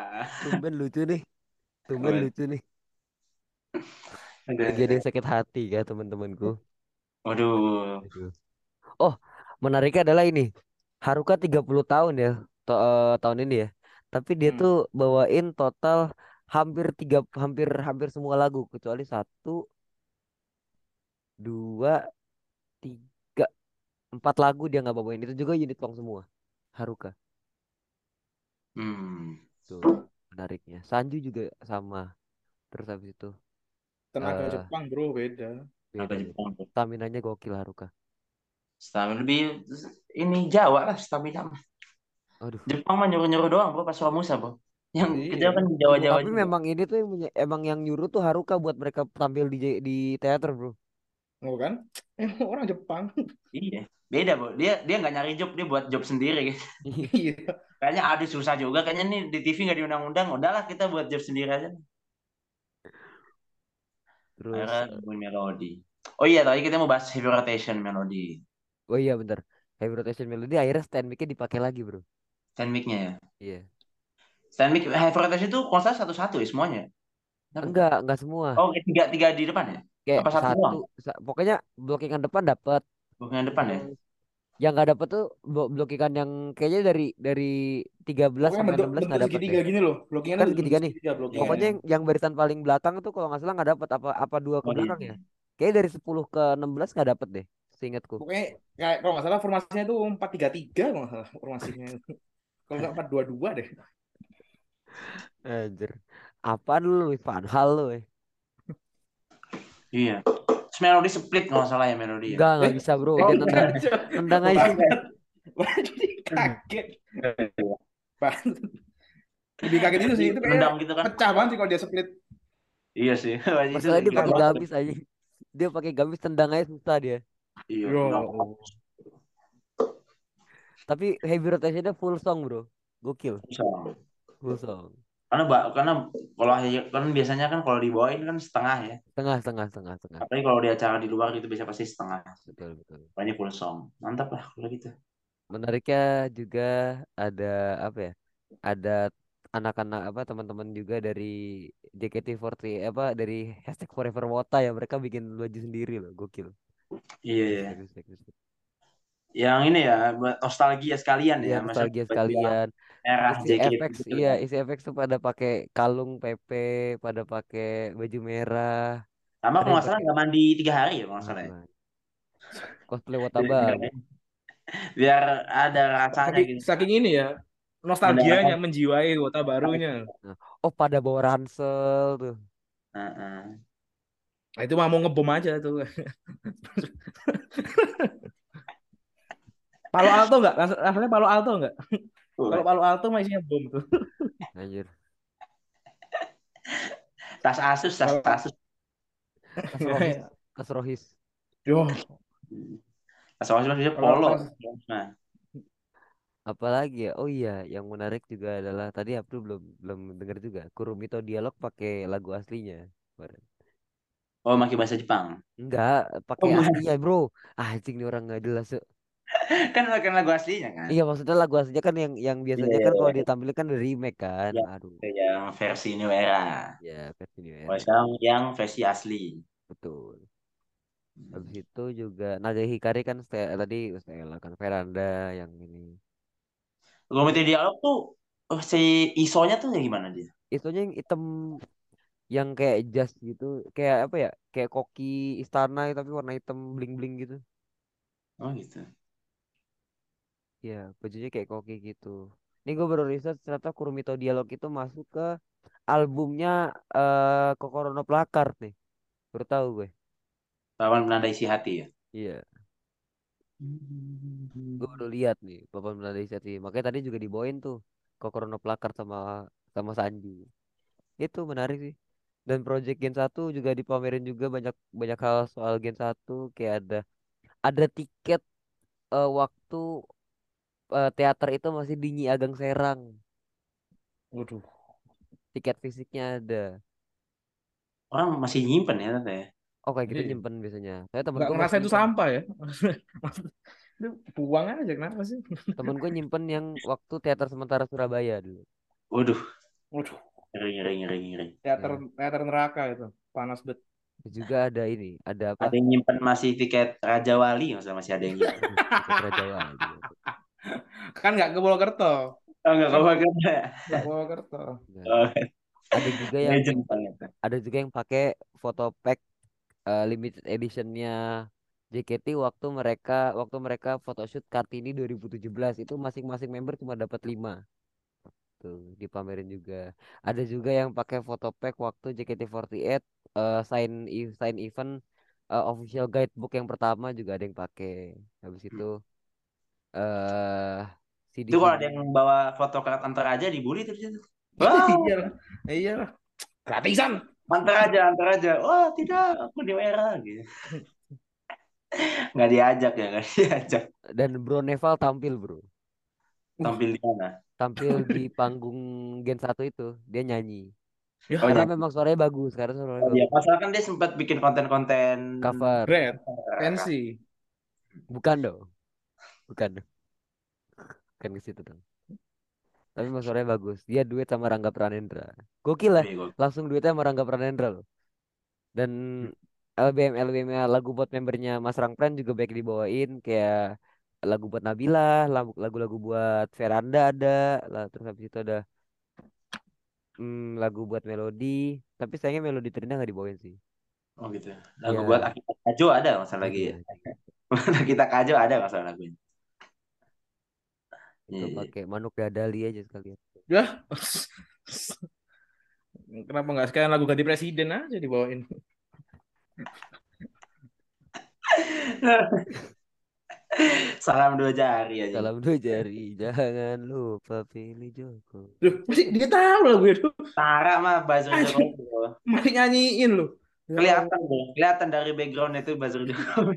Tumben lucu nih. Tumben lucu nih. Yang sakit hati ya teman-temanku. waduh Aduh. Oh, menariknya adalah ini. Haruka 30 tahun ya to- eh, tahun ini ya. Tapi dia Hmm. tuh bawain total hampir tiga hampir hampir semua lagu kecuali satu dua tiga empat lagu dia nggak bawain itu juga unit song semua Haruka hmm. tuh menariknya Sanju juga sama terus habis itu Tenaga Eh. Jepang bro beda. beda. Jepang tuh? staminanya gokil Haruka stamina lebih ini Jawa lah stamina mah aduh Jepang mah nyuruh-nyuruh doang bro pas Musa bro yang Iya. kita kan di Jawa-Jawa tapi juga. memang ini tuh yang punya- emang yang nyuruh tuh Haruka buat mereka tampil di di teater bro Oh kan? Emang orang Jepang. Iya, beda, Bu. Dia dia nggak nyari job, dia buat job sendiri. Iya. Kayaknya aduh susah juga. Kayaknya nih di TV nggak diundang-undang. Udahlah kita buat job sendiri aja. Terus Akhirnya melodi. Oh iya, tadi kita mau bahas heavy rotation melodi. oh iya bentar. Heavy rotation melody akhirnya stand mic-nya dipakai lagi, Bro. Stand mic-nya ya. Iya. Stand mic heavy rotation itu salah satu-satu ya semuanya. Kenapa? Enggak, enggak semua. Oh, tiga tiga di depan ya? Kayak apa satu satu, sa- pokoknya blockingan depan dapat. Yang depan ya? Yang nggak dapat tuh blo- blockingan yang kayaknya dari dari 13 Pokoknya sampai bentuk 16 bentuk nggak dapat segitiga deh. gini loh. Blockingannya Kan segitiga nih. Pokoknya yang, yang barisan paling belakang tuh kalau nggak salah nggak dapat apa apa dua ke Oh, iya. belakang ya. Kayaknya dari 10 ke 16 nggak dapat deh, seingatku. Pokoknya kayak kalau nggak salah formasinya itu 4-3-3 kalau nggak salah formasinya. Kalau nggak 4-2-2 deh. Anjir. Apaan lu, Luis Van Hal lu, eh? Iya. Melodi split kalau nggak salah ya melodi ya. Enggak, nggak Eh, bisa, Bro. Oh, Dia enggak. nendang, nendang aja. Jadi kaget. Banget. Lebih kaget itu sih. Itu kayak gitu kan. pecah banget sih kalau dia split. Iya sih. Masalahnya dia pakai gamis aja. Dia pakai gamis tendang aja susah dia. Iya. Nendang. Tapi heavy rotationnya full song, Bro. Gokil, full song. Karena ba- karena kalau kan biasanya kan kalau dibawain kan setengah ya. Tengah, tengah, tengah, tengah. Apalagi kalau di acara di luar gitu bisa pasti setengah. Betul, betul. Banyak full song. Mantap lah kalau gitu. Menariknya juga ada apa ya? Ada anak-anak apa teman-teman juga dari JKT48 apa dari hashtag Forever Wota ya mereka bikin baju sendiri loh gokil Iya iya. Respect, respect, respect. Yang ini ya buat nostalgia sekalian ya. Maksudnya nostalgia sekalian Era isi JKT FX gitu iya kan. isi FX tuh pada pakai kalung PP pada pakai baju merah Sama kalau nggak salah nggak mandi tiga hari ya kalau nggak salah ya. cosplay Watabang Biar ada rasanya Saking, gitu. saking ini ya. Nostalgianya menjiwai kota barunya. oh pada bawa ransel tuh Heeh. Nah, itu mah mau ngebom aja tuh. Palo Alto enggak? Rasanya Palo Alto enggak? Kalau Palo Alto mah isinya bom tuh. anjir Tas Asus, tas Asus. tas rohis tas rohis Yo, Tas Asus maksudnya polo. Nah, apalagi ya oh iya yang menarik juga adalah tadi Abdul belum belum dengar juga Kurumito dialog pakai lagu aslinya kemarin. Oh makin bahasa Jepang. enggak pakai Oh, aslinya bro ah anjing nih orang nggak jelas kan makin lagu aslinya kan. iya maksudnya lagu aslinya kan yang yang biasanya Iya, kan iya, kalau iya. ditampilkan kan dari remake kan Iya. aduh Yang versi New Era. ya versi new era sekarang yang versi asli. betul habis itu juga Naga Hikari kan Ste- tadi Stella kan Veranda yang ini Komite dialog tuh oh, si ISO-nya tuh kayak gimana dia? itunya yang hitam yang kayak jas gitu kayak apa ya kayak koki istana tapi warna hitam bling bling gitu. Oh gitu. ya bajunya kayak koki gitu. Ini gue baru riset ternyata Kurumito Dialog itu masuk ke albumnya eh Kokoro no Placard nih. Baru tahu gue. Papan penanda isi hati ya. iya. Gue baru lihat nih papan Belanda Isati makanya tadi juga dibawain tuh Kokoro no Placard sama sama Sanji. Itu menarik sih dan project Gen 1 juga dipamerin juga banyak banyak hal soal Gen 1 kayak ada ada tiket eh, waktu eh, teater itu masih di Nyi Ageng Serang waduh. tiket fisiknya ada Orang masih nyimpen ya tante ya. oh kayak gitu Iya. nyimpen biasanya saya temen gue ngerasa itu nyimpen sampah ya. itu buang aja kenapa sih? temen gue nyimpen yang waktu teater sementara Surabaya dulu Waduh, Waduh, ngeri ngeri ngeri ngeri. teater teater neraka itu. Panas bet. Juga ada ini ada apa Ada yang nyimpen masih tiket Raja Wali nggak usah masih ada yang nyimpen. Putra Jawa gitu. Kan enggak ke Purwokerto. Oh enggak kau ya. Enggak ke. Nah, Oh, ada juga yang ada juga yang pakai foto pack eh, limited editionnya JKT waktu mereka waktu mereka photoshoot Kartini 2017 itu masing-masing member cuma dapat 5 tuh dipamerin juga ada juga yang pakai foto pack waktu JKT48 eh, sign e- sign event eh, official guidebook yang pertama juga ada yang pakai habis itu eh CD Itu kalau ada yang bawa foto karat antar aja dibully terus itu. Iya Wow, lah. Iya lah. Gratisan. antar aja, antar aja. Wah, tidak, aku di merah gitu. nggak diajak ya nggak diajak Dan Bro Neval tampil bro. tampil di mana Tampil di panggung Gen 1 itu. Dia nyanyi. Ya, Oh, Karena nyanyi. memang suaranya bagus. Karena suaranya oh, iya bagus. pasal kan dia sempat bikin konten-konten Cover. Red, pensi. Bukan dong. Bukan dong. Bukan ke situ dong. Tapi memang suaranya bagus. Dia duet sama Rangga Pranendra. Gokil lah. Bego. Langsung duetnya sama Rangga Pranendra loh. Dan LBM LBM lagu buat membernya Mas Rangpran juga baik dibawain kayak lagu buat Nabila, lagu- lagu-lagu buat Veranda ada, lah terus habis itu ada hmm, lagu buat Melodi, tapi sayangnya Melodi Terindah nggak dibawain sih. oh gitu lagu Iya. buat Akita Kajo ada masalah lagi ya Akita Kajo ada masalah lagunya Itu Iya, iya. pakai Manuk Dadali aja sekalian. Ya. Kenapa nggak sekalian lagu ganti presiden aja dibawain? salam dua jari aja Salam dua jari, jangan lupa pilih Joko. Loh, masih dia tahu lagu itu. Tara mah buzzer. Joko Masih nyanyiin loh. Ya kelihatan deh kelihatan dari background itu buzzer Joko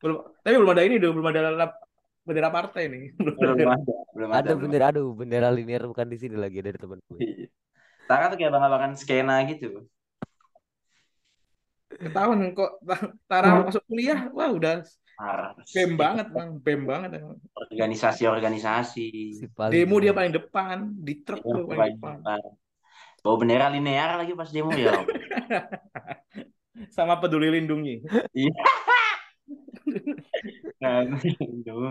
belum tapi belum ada ini dong belum ada lap- bendera partai nih belum belum ada ada belum ada Ada belum bendera, aduh bendera linear bukan di sini lagi dari temen gue. Iya. Tara tuh kayak abang-abangan skena gitu ketahuan kok Ta- Tara masuk kuliah wah udah. Bem banget bang. Bem banget organisasi-organisasi. Demo dia paling depan di truk tuh paling paling depan. depan. bawa bendera linear lagi pas demo ya sama peduli lindungi. Nah,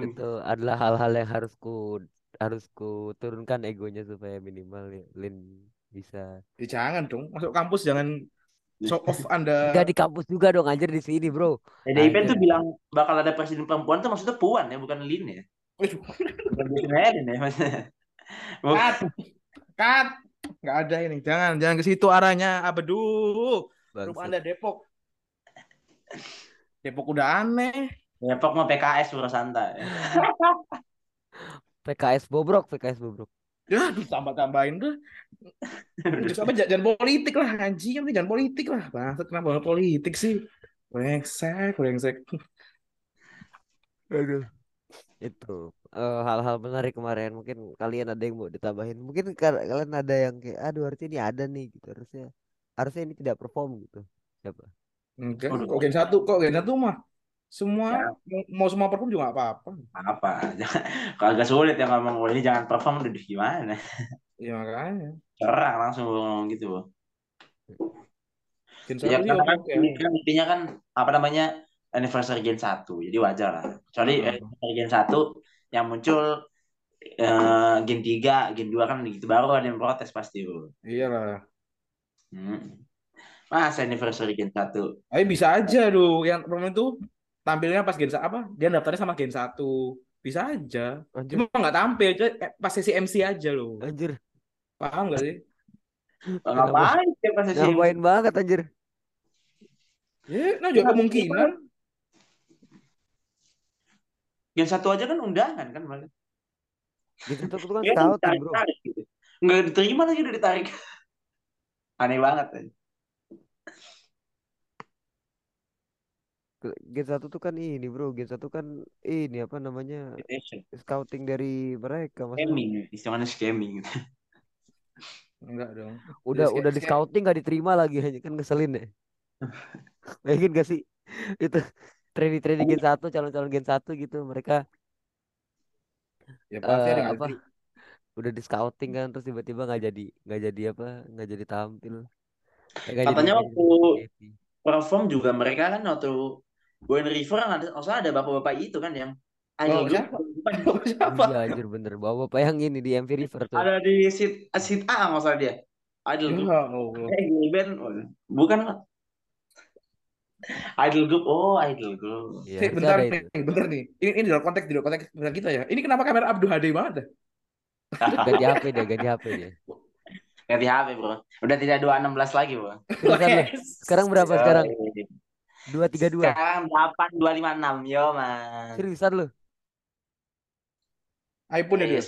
itu adalah hal-hal yang harus ku harus ku turunkan egonya supaya minimal ya, Lin bisa ya, jangan dong. Masuk kampus jangan show off anda Gak di kampus juga dong anjir di sini bro. PDIP Anjir. tuh bilang bakal ada presiden perempuan tuh maksudnya puan ya bukan Lin ya? Bukan ya maksudnya. Cut cut nggak ada ini. Jangan jangan ke situ arahnya. Abedu. Rumah anda Depok. Depok udah aneh. Depok mah PKS bro santai. PKS bobrok PKS bobrok ya aduh tambah tambahin tuh apa jangan, politik lah anjing. Jangan politik lah. Bangsat kenapa politik sih? Brengsek brengsek. Aduh. itu eh, hal-hal menarik kemarin. Mungkin kalian ada yang mau ditambahin. Mungkin kal- kalian ada yang kayak aduh harusnya ini ada nih gitu. Harusnya harusnya ini tidak perform gitu. Siapa? Enggak. Kok gen satu? Kok gen satu mah semua Ya. mau, semua perform juga apa-apa. Apa kalau agak sulit ya ngomong "Wah, ini jangan perform udah gimana? Ya makanya. Cerah langsung ngomong gitu Bro. gen ya kan ini kan intinya kan apa namanya anniversary Gen 1 jadi wajar lah. Kecuali Heeh. anniversary Gen 1 yang muncul eh, Gen 3 Gen 2 kan gitu baru ada yang protes pasti bro iyalah hmm. Masa anniversary Gen 1 tapi bisa aja tuh yang perform itu tampilnya pas gen apa? Dia daftarnya sama gen satu. Bisa aja. Anjir. Cuma nggak tampil cuma pas sesi MC aja loh. Anjir. Paham gak sih? Ngapain dia pas sesi ngapain banget anjir. Ya nah juga kemungkinan. Gen 1 aja kan undangan kan malah. gitu tuh kan Ya, scouting bro. gitu. nggak diterima lagi udah ditarik. Aneh banget ya. Gen satu tuh kan ini bro. Gen satu kan ini apa namanya scouting dari mereka maksudnya. Scamming istilahnya scamming enggak dong. Udah Jadi udah di scouting nggak diterima lagi hanya kan ngeselin ya Bayangin gak sih? Itu trainee-trainee Gen satu calon-calon Gen satu gitu mereka ya pasti ada eh apa udah di scouting kan terus tiba-tiba nggak jadi nggak jadi apa nggak jadi tampil. Jadi katanya waktu jadi perform juga mereka kan waktu Boy River kan ada maksudnya ada bapak-bapak itu kan yang Oh, siapa? bukan Oh, siapa? Iya anjir bener. Bawa bapak yang ini di MV River tuh. Ada di seat seat A masalah dia. Idol group. Ya eh girl band oh, bukan idol group oh idol group. Iya, Sih, harusnya bentar nih, itu. Bentar nih. Ini ini di luar konteks, di luar konteks kita ya. Ini kenapa kamera Abdul HD banget dah? ganti HP dia ganti HP dia. Ganti HP bro. Udah tidak 216 lagi bro. Sekarang berapa sekarang. Dua tiga dua sekarang 8256 yo man seriusan lu iPhone ya dia.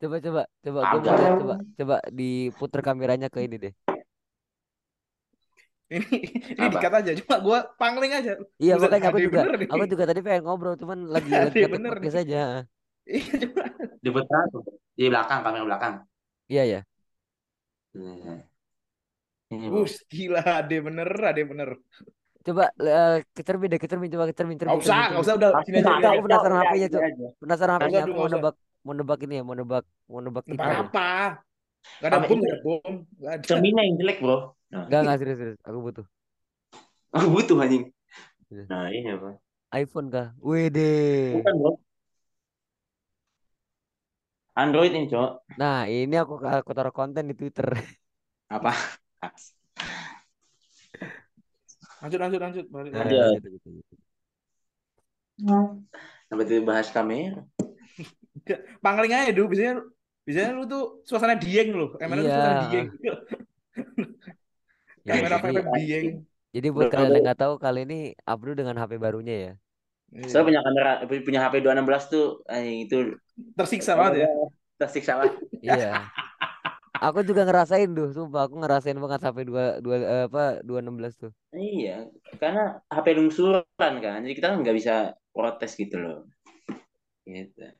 Coba coba coba gue mau lihat coba coba diputer kameranya ke ini deh Ini ini Apa? dikat aja. Cuma gue pangling aja. Iya Buset, makanya aku juga aku juga tadi pengen ngobrol cuman lagi lagi ngetik bener podcast aja. Iya cuma. Di putar tuh. Di belakang, kamera belakang. Iya ya. Nah, bro. Bus gila HD bener, HD bener. Coba eh, ke cermin deh, ke cermin coba cermin, Gak usah, gak usah udah sini aja. Enggak, aku penasaran ini Cuk. aja. Penasaran Gak HP-nya usah aku dulu, mau gak nebak mau nebak ini ya, mau nebak mau nebak deh. apa? Gak ada bom, ini gak ada bom. Gak cerminnya yang jelek bro. Nah, Enggak, enggak serius, serius. Aku butuh. aku butuh anjing. Nah ini apa? iPhone kah? Wede. Bukan bro. Android ini cok. Nah, ini aku aku taruh konten di Twitter. Apa? Lanjut, lanjut, lanjut. Balik, Nah. Iya. gitu, gitu, gitu. Sampai itu bahas kamera. Gak- Pangling aja dulu. Biasanya, biasanya lu tuh suasana dieng loh. Kamera tuh suasana Iya. dieng. Ya, Kamera jadi dieng. jadi buat Bro, kalian yang nggak tahu kali ini Abdu dengan HP barunya ya. Saya Iya. punya kamera, punya HP 216 tuh, anjing itu Tersiksa banget ya. tersiksa lah. Iya. Aku juga ngerasain tuh, sumpah aku ngerasain banget HP dua dua apa 216 tuh. Iya, karena HP lungsuran kan, jadi kita kan nggak bisa protes gitu loh. Gitu.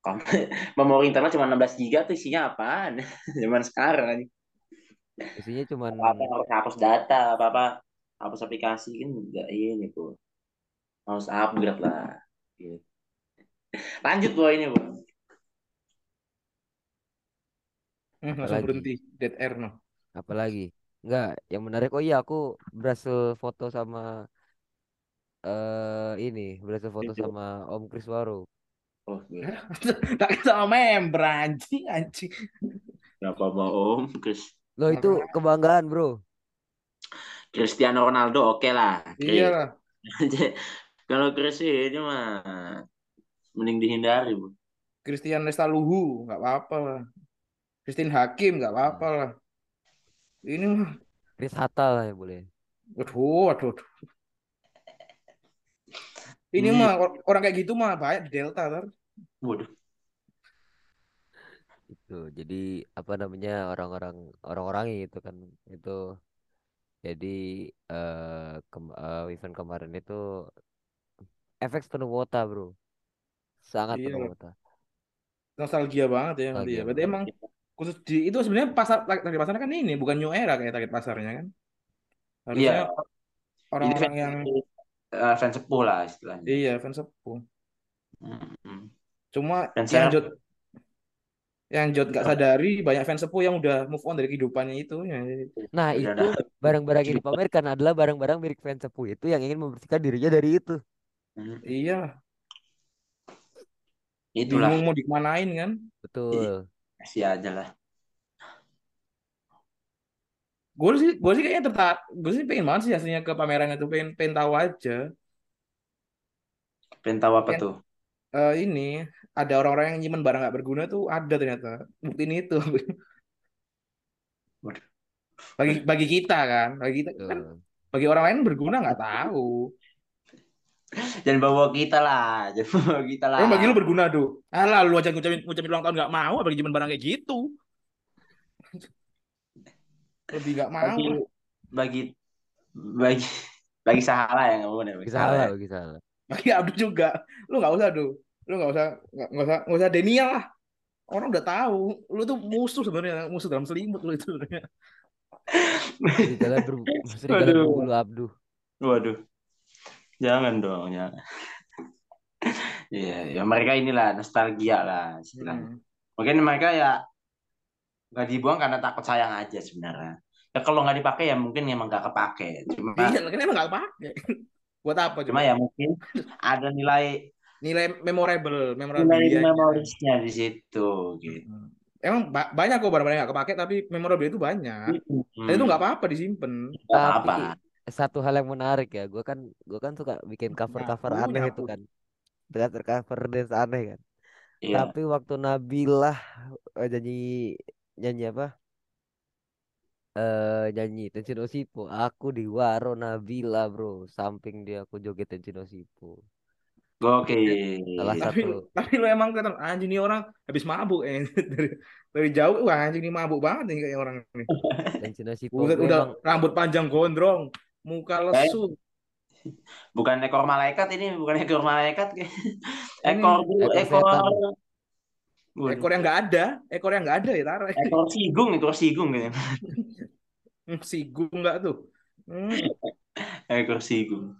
Memori internal cuma 16 GB tuh isinya apaan? Zaman sekarang Isinya cuman apa harus hapus data, apa apa hapus aplikasi kan nggak ini tuh. Harus upgrade lah. Gitu. Lanjut boy ini bro. Hmm, langsung berhenti. Dead air no. apalagi enggak yang menarik oh iya aku berhasil foto sama eh ini berhasil foto Itu. sama Om Kriswaro. Oh. Tak sama member anjing, anjing. Berapa bohong, Chris? Loh itu kebanggaan, Bro. Cristiano Ronaldo oke lah. Iya Chris. Kalau Chris ini mah mending dihindari, Bu. Christian Lestaluhu, nggak apa-apa lah. Christine Hakim, nggak apa-apa lah. Ini mah, Chris Hatta lah ya boleh. waduh, waduh, waduh. Ini Ini- mah or- orang kayak gitu mah banyak di Delta, tar. Waduh. Itu. Jadi apa namanya orang-orang orang-orang itu kan itu jadi eh kem- eh, event kemarin itu efek penuh kuota, Bro. Sangat Iya. penuh kuota. Nostalgia banget ya. berarti Nostalgia ya. Berarti emang khusus di itu sebenarnya pasar target pasarnya kan ini bukan new era kayak target pasarnya kan. Harusnya Iya. orang-orang yang eh, fans sepuh lah istilahnya. iya fans sepuh. Hmm. Cuma Fans yang. Jod yang Jod nggak sadari banyak fans sepuh yang udah move on dari kehidupannya itu ya. Nah, itu barang-barang yang dipamerkan adalah barang-barang milik fans sepuh itu yang ingin membersihkan dirinya dari itu. Hmm. Iya, Itulah. bingung mau dikemanain kan. Betul. Kasih aja lah. Gue sih, gue sih kayaknya tertarik. Gue sih pengen banget sih hasilnya ke pameran itu, pengen, pengen tahu aja. Pengen tahu apa Pengen, tuh? eh, ini ada orang-orang yang nyimpen barang nggak berguna tuh ada ternyata. Buktiin itu. Waduh. Bagi bagi kita kan, bagi kita kan, bagi orang lain berguna nggak tahu. Jangan bawa kita lah. Jangan bawa kita lah. Emang bagi lu berguna tuh. Alah, lu aja ngucapin, ngucapin ulang tahun nggak mau, bagi nyimpen barang kayak gitu. Lebih nggak mau. Bagi bagi bagi bagi salah ya nggak boleh bagi salah ya. bisa salah. Bagi Abdul juga. Lu nggak usah tuh. Lu nggak usah nggak nggak usah nggak usah denial lah. Orang udah tahu. Lu tuh musuh sebenarnya, musuh dalam selimut lu itu sebenarnya. Serigala ber serigala berbulu Abdu. Waduh. Jangan dong, jangan. Iya, ya mereka inilah nostalgia lah istilahnya. Hmm. Mungkin mereka ya nggak dibuang karena takut sayang aja sebenarnya. Ya kalau nggak dipakai ya mungkin emang nggak kepake. Cuma Iya, kan emang nggak pakai. Buat apa cuma ya mungkin ada nilai Nilai memorable, nilai memorabilia. memorisnya di situ gitu. Hmm. Emang ba- banyak kok barang-barang yang nggak kepake, tapi memorabilia itu banyak. Dan itu Hmm, nggak apa-apa disimpan. Tapi apa-apa. Satu hal yang menarik ya, gue kan gue kan suka bikin cover-cover Nyapu, aneh itu kan, dengan cover dance aneh kan. Iya. Tapi waktu Nabilah eh, nyanyi nyanyi apa? Eh nyanyi Tenshin Osipo, aku di waro Nabila bro, samping dia aku joget Tenshin Osipo. Gokil. Salah Tapi satu tapi lo emang kelihatan anjing ini orang habis mabuk eh dari dari jauh wah anjing ini mabuk banget nih kayak orang ini. dan Cina Sipo gue udah emang rambut panjang gondrong, muka lesu. Bukan ekor malaikat ini, bukan ekor malaikat. Ini Ekor ekor ekor. Waduh. ekor yang nggak ada, ekor yang nggak ada ya taruh. ekor sigung, ekor sigung gitu. Hmm, Sigung nggak tuh? Hmm. Ekor sigung.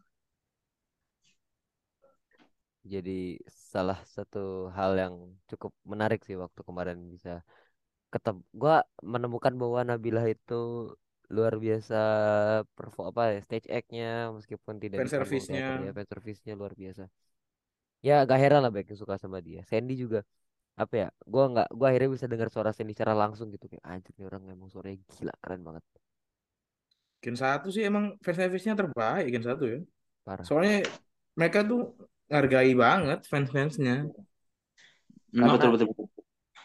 jadi salah satu hal yang cukup menarik sih waktu kemarin bisa ketemu gua menemukan bahwa Nabila itu luar biasa perform apa ya stage act-nya meskipun tidak Fan service-nya. ya fan service-nya luar biasa ya gak heran lah banyak yang suka sama dia Sandy juga apa ya gua nggak gua akhirnya bisa dengar suara Sandy secara langsung gitu kayak anjir nih orang emang suaranya gila keren banget Gen satu sih emang fan service-nya terbaik Gen satu ya. parah Soalnya mereka tuh ngargai banget fans-fansnya. Nah, Nah, betul, betul, betul.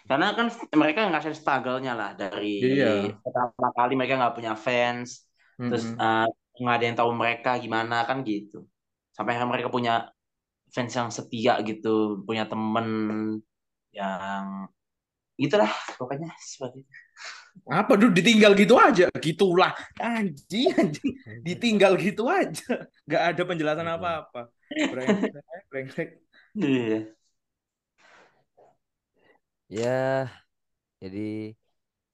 Karena kan mereka ngerasain struggle-nya lah dari Iya. pertama kali mereka nggak punya fans, terus mm-mm. eh, nggak ada yang tahu mereka gimana kan gitu. Sampai akhirnya mereka punya fans yang setia gitu, punya temen yang gitulah pokoknya seperti itu. Apa dulu ditinggal gitu aja, gitulah anjing anjing ditinggal gitu aja, nggak ada penjelasan Iya. apa-apa. Brengsek, brengsek. Iya. Ya jadi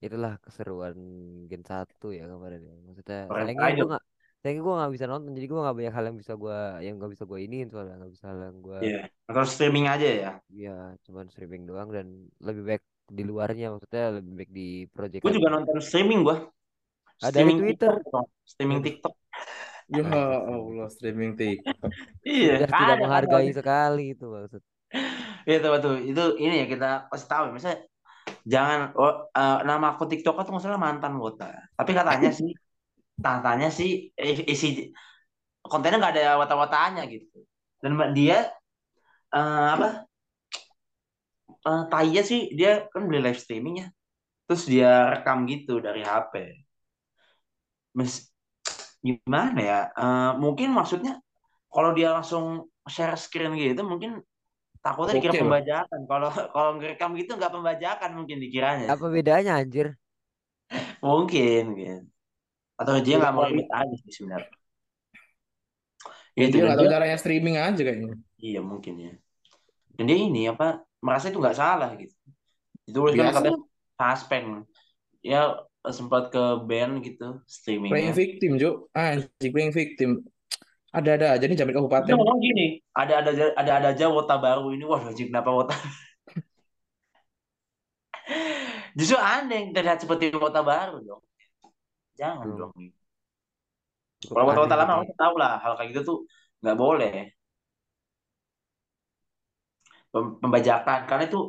itulah keseruan Gen 1 ya kemarin ya maksudnya sayangnya gue nggak sayangnya gue nggak bisa nonton jadi gue nggak banyak hal yang bisa gue yang nggak bisa gue iniin soalnya nggak bisa hal yang gue Iya. Atau streaming aja ya. ya cuman streaming doang dan lebih baik di luarnya maksudnya lebih baik di project Gue juga nonton streaming gue. Ada di Streaming Twitter. TikTok, streaming. TikTok. Ya Allah, streaming TikTok. Iya, sudah tidak ada, menghargai sekali itu maksud Itu betul. Itu ini ya kita kasih tahu ya. Misalnya jangan oh, eh, nama akun TikTok nggak salah mantan wota. Tapi katanya sih, katanya sih eh, isi kontennya nggak ada wata-wataannya gitu. Dan dia eh, apa? Eh, tainya sih dia kan beli live streaming ya. Terus dia rekam gitu dari HP. Mes, gimana ya? Eh, mungkin maksudnya kalau dia langsung share screen gitu mungkin takutnya dikira Oke lah. pembajakan. Kalau kalau ngerekam gitu nggak pembajakan mungkin dikiranya. apa bedanya anjir Mungkin, mungkin. Atau dia nggak mau ribet aja sih sebenarnya. Ya, Itu dia dan nggak tahu dia, caranya streaming aja kayaknya. iya mungkin ya. Dan dia ini apa merasa itu nggak salah gitu. Dituliskan Biasa katanya suspend. Ya sempat ke band gitu playing streamingnya. victim, Jo. Anjing playing victim. Ada-ada aja nih jamin kabupaten. ngomong gini, ada ada ada ada aja wota baru ini. Wah, anjing kenapa wota? Justru aneh terlihat seperti wota baru dong. Jangan Hmm. dong. cukup Kalau wota-wota lama harus tahu lah hal kayak gitu tuh nggak boleh. Pem- Pembajakan karena itu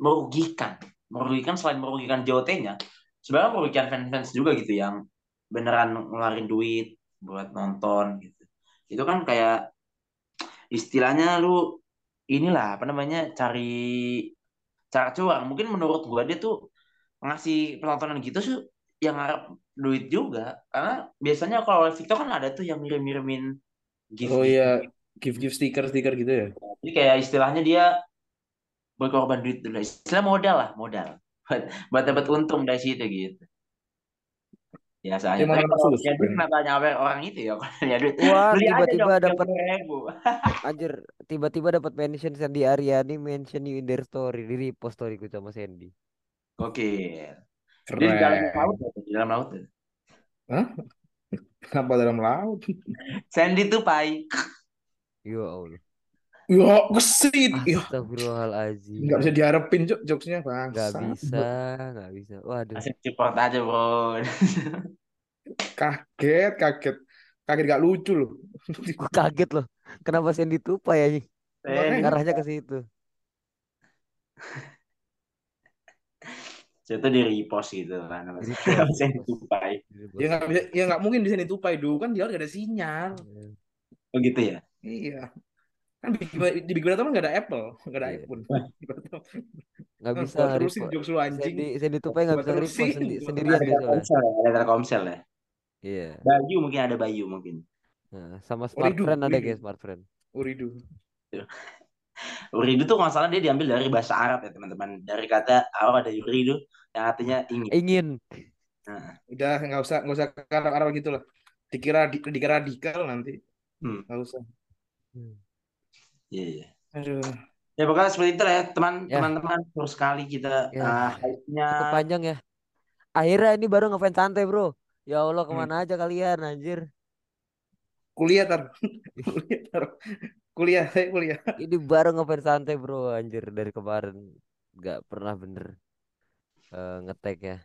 merugikan, merugikan selain merugikan JOT-nya, sebenarnya merugikan fans-fans juga gitu yang beneran ngeluarin duit buat nonton gitu. Itu kan kayak istilahnya lu inilah apa namanya cari cara cuang. Mungkin menurut gua dia tuh ngasih penontonan gitu sih yang ngarep duit juga. Karena biasanya kalau live TikTok kan ada tuh yang mirim-mirimin gift Oh iya, give-give stiker-stiker gitu ya. Jadi kayak istilahnya dia berkorban duit dulu. Istilah modal lah, modal. Buat, buat dapat untung dari situ gitu. Biasanya. Dia mau Tapi Ben. kenapa nyawer orang itu ya? Kalau punya duit. wah aja tiba-tiba dapat 30 ribu. anjir tiba-tiba dapat mention Sandy Ariani mention you in their story di repost storyku sama Sandy Oke. Dia di dalam laut ya, di dalam laut. ya. Hah? Kenapa dalam laut? Sandy tuh pai. ya Allah Ya, kesit. Astagfirullahaladzim nggak bisa diharapin, Cok, jokesnya nggak bangsa. bisa nggak bisa waduh Kasih support aja bro. Kaget, kaget. Kaget gak lucu loh. Gue kaget loh kenapa Sandy tupai ya Sandy arahnya ke situ itu di repost gitu kan. Di repost, Sandy repost. tuh pai. Ya nggak bisa, ya nggak mungkin bisa ditupai dulu kan dia nggak ada sinyal. Oh gitu ya. Iya. Kan di di Big Brother nggak ada Apple, nggak ada Iya. iPhone. nggak Nah, bisa gua terusin jokes lu anjing. Sandy Sandy tupai nggak bisa terusin, sendi- sendirian ya, ada Telkomsel ya. iya Bayu mungkin ada Bayu mungkin. nah, sama smart friend ada guys smart friend Uridu. Uridu tuh nggak salah dia diambil dari bahasa Arab ya teman-teman. Dari kata Arab ada yuridu yang artinya ingin. Ingin. Nah, Udah nggak usah nggak usah karang-karang gitu lah. Dikira di- dikira radikal nanti. Hmm. Nggak usah. Iya iya. Aduh. Ya pokoknya seperti itu lah ya teman Ya. teman-teman. Terus sekali kita Ya. hype-nya Cukup panjang ya. Akhirnya ini baru ngefans santai bro. Ya Allah Hmm. ke mana aja kalian anjir. Kuliah tar. kuliah tar. Kuliah, saya kuliah. Ini baru ngefans santai bro anjir dari kemarin. Gak pernah bener eh, ngetek ya.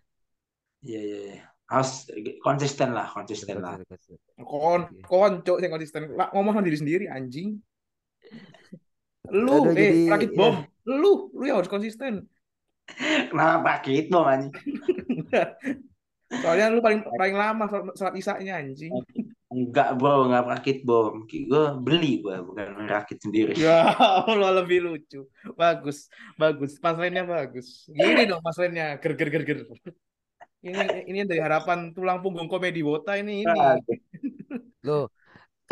Iya iya iya. Harus konsisten lah, konsisten lah. Konsisten, konsisten. Kon, Oke. konco yang konsisten. Lah, ngomong sama diri sendiri anjing. Lu, Aduh, eh, jadi, rakit ya. bom. Lu, lu yang harus konsisten. Kenapa pakai itu anjing? Soalnya lu paling paling lama sholat isya-nya anjing. Enggak bro, enggak rakit bom. Gue beli gue, bukan rakit sendiri. Ya Allah lebih lucu. Bagus, bagus. Punchline-nya bagus. Gini dong punchline-nya. Ger ger ger ger. Ini ini dari harapan tulang punggung komedi Wota ini ini. Loh,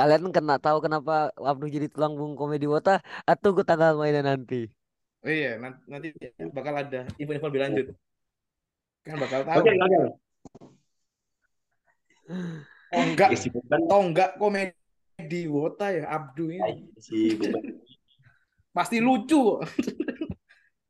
kalian kena tahu kenapa Abnu jadi tulang punggung komedi wota? Atau tunggu tanggal mainnya nanti. Oh iya, nanti, nanti bakal ada info-info lebih lanjut. Kan bakal tahu. Oke, oke. Oh enggak, oh enggak komedi Wota ya Abdu ini. Pasti lucu.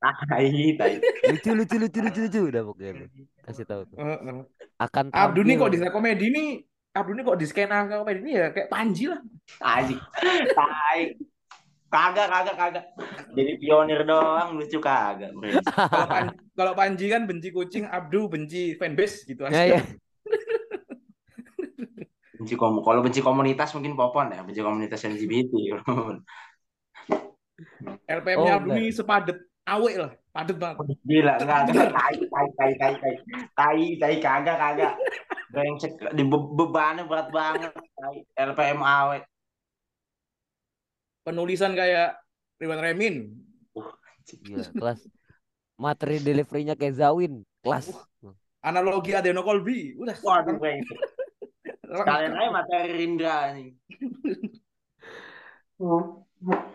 Tai, tai. Lucu lucu lucu lucu lucu udah pokoknya. Kasih tahu tuh. Heeh. Akan Abdu nih kok di komedi ini Abdu nih kok di skena komedi ini ya kayak Panji lah. Anjing. Tai. Kagak, kagak, kagak. Jadi pionir doang lucu kagak. Kalau Pan- kalau Panji kan benci kucing, Abdu benci fanbase gitu Ya, aja. ya. Benci komu. Kalau benci komunitas mungkin popon ya, benci komunitas LGBT. LPM-nya Oh, Abdu nih sepadet awet lah, padet banget. Gila, enggak, enggak. Tai, tai, tai, tai, tai. Tai, tai, kagak, kagak. Brengsek, di be- bebannya berat banget. LPM awet. Penulisan kayak Ridwan Remin. Gila, kelas. Materi deliverynya kayak Zawin. Kelas. Analogi Adeno Colby. Udah. Waduh, brengsek. Sekalian aja materi Rindra nih.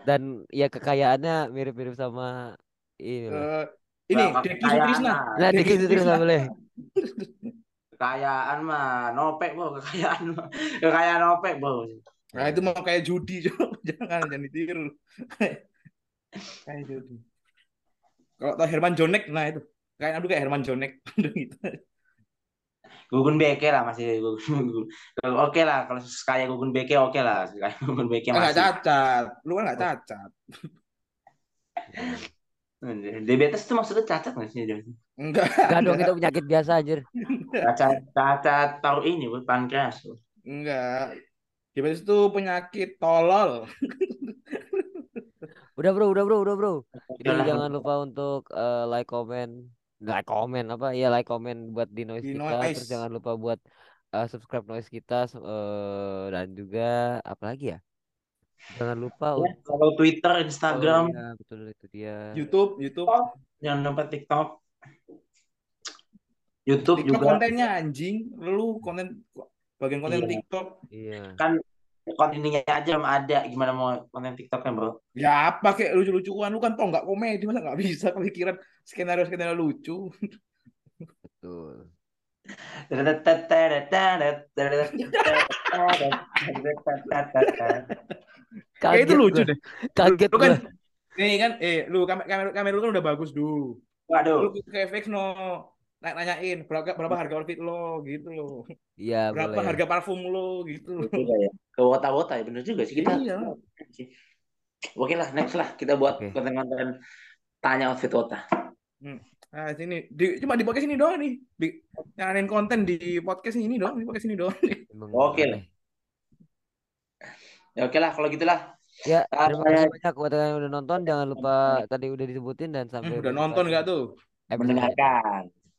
Dan ya kekayaannya mirip-mirip sama ini. Eh, ini Nah, Deki Sutrisna. Nah, Deki Sutrisna. boleh. Kekayaan mah nopek bro, kekayaan mah. Kekayaan nopek bro. Nah, itu mau kayak judi. jangan, jangan ditiru. kayak judi. Kalau tau Herman Jonek, nah itu. Kayak Abdu kayak Herman Jonek. gitu. Gugun Beke lah masih Gugun. Oke lah kalau kayak Gugun Beke oke lah. Kayak Gugun Beke nggak masih. cacat. Lu kan nggak cacat. Diabetes itu maksudnya cacat nggak sih? dia? Enggak. Gak dong itu penyakit biasa anjir. Cacat cacat tahu ini bu pankreas. Enggak. Diabetes itu penyakit tolol. Udah bro, udah bro, udah bro. Jadi jangan lupa untuk eh, like, comment, like, comment apa? Ya like, comment buat di noise Di kita. Noise. Terus jangan lupa buat eh, subscribe noise kita eh, dan juga apa lagi ya? Jangan lupa Ya, untuk kalau Twitter, oh, Instagram, iya, betul itu dia. YouTube, YouTube. jangan lupa TikTok. YouTube TikTok juga kontennya anjing. Lu konten bagian konten Iya. TikTok. Iya. kan kontennya aja belum ada. Gimana mau konten TikToknya bro? Ya apa kayak lucu-lucuan lu kan tau nggak komedi masa nggak bisa kepikiran skenario-skenario lucu. Betul. Kayak itu Kaget lucu deh. Kaget Lu kan nih kan eh lu kamera kamera, lu kan udah bagus dulu. Lu Waduh, ke FX no nanyain berapa berapa harga outfit lo gitu lo. Iya, Berapa boleh. harga parfum lo gitu. Betul ya. Ke wota-wota ya bener juga sih kita. Iya. Oke lah, next lah kita buat Oke. konten-konten tanya outfit wota. Nah, sini di, cuma di podcast ini doang nih. Di, nyaranin konten di podcast ini doang, di podcast ini doang. Emang Oke. aneh. Ya oke lah kalau gitulah. Ya, Ah, terima kasih banyak buat kalian yang udah nonton. Jangan lupa tadi udah disebutin dan sampai Hmm, udah nonton nggak tuh? episode Mendengarkan.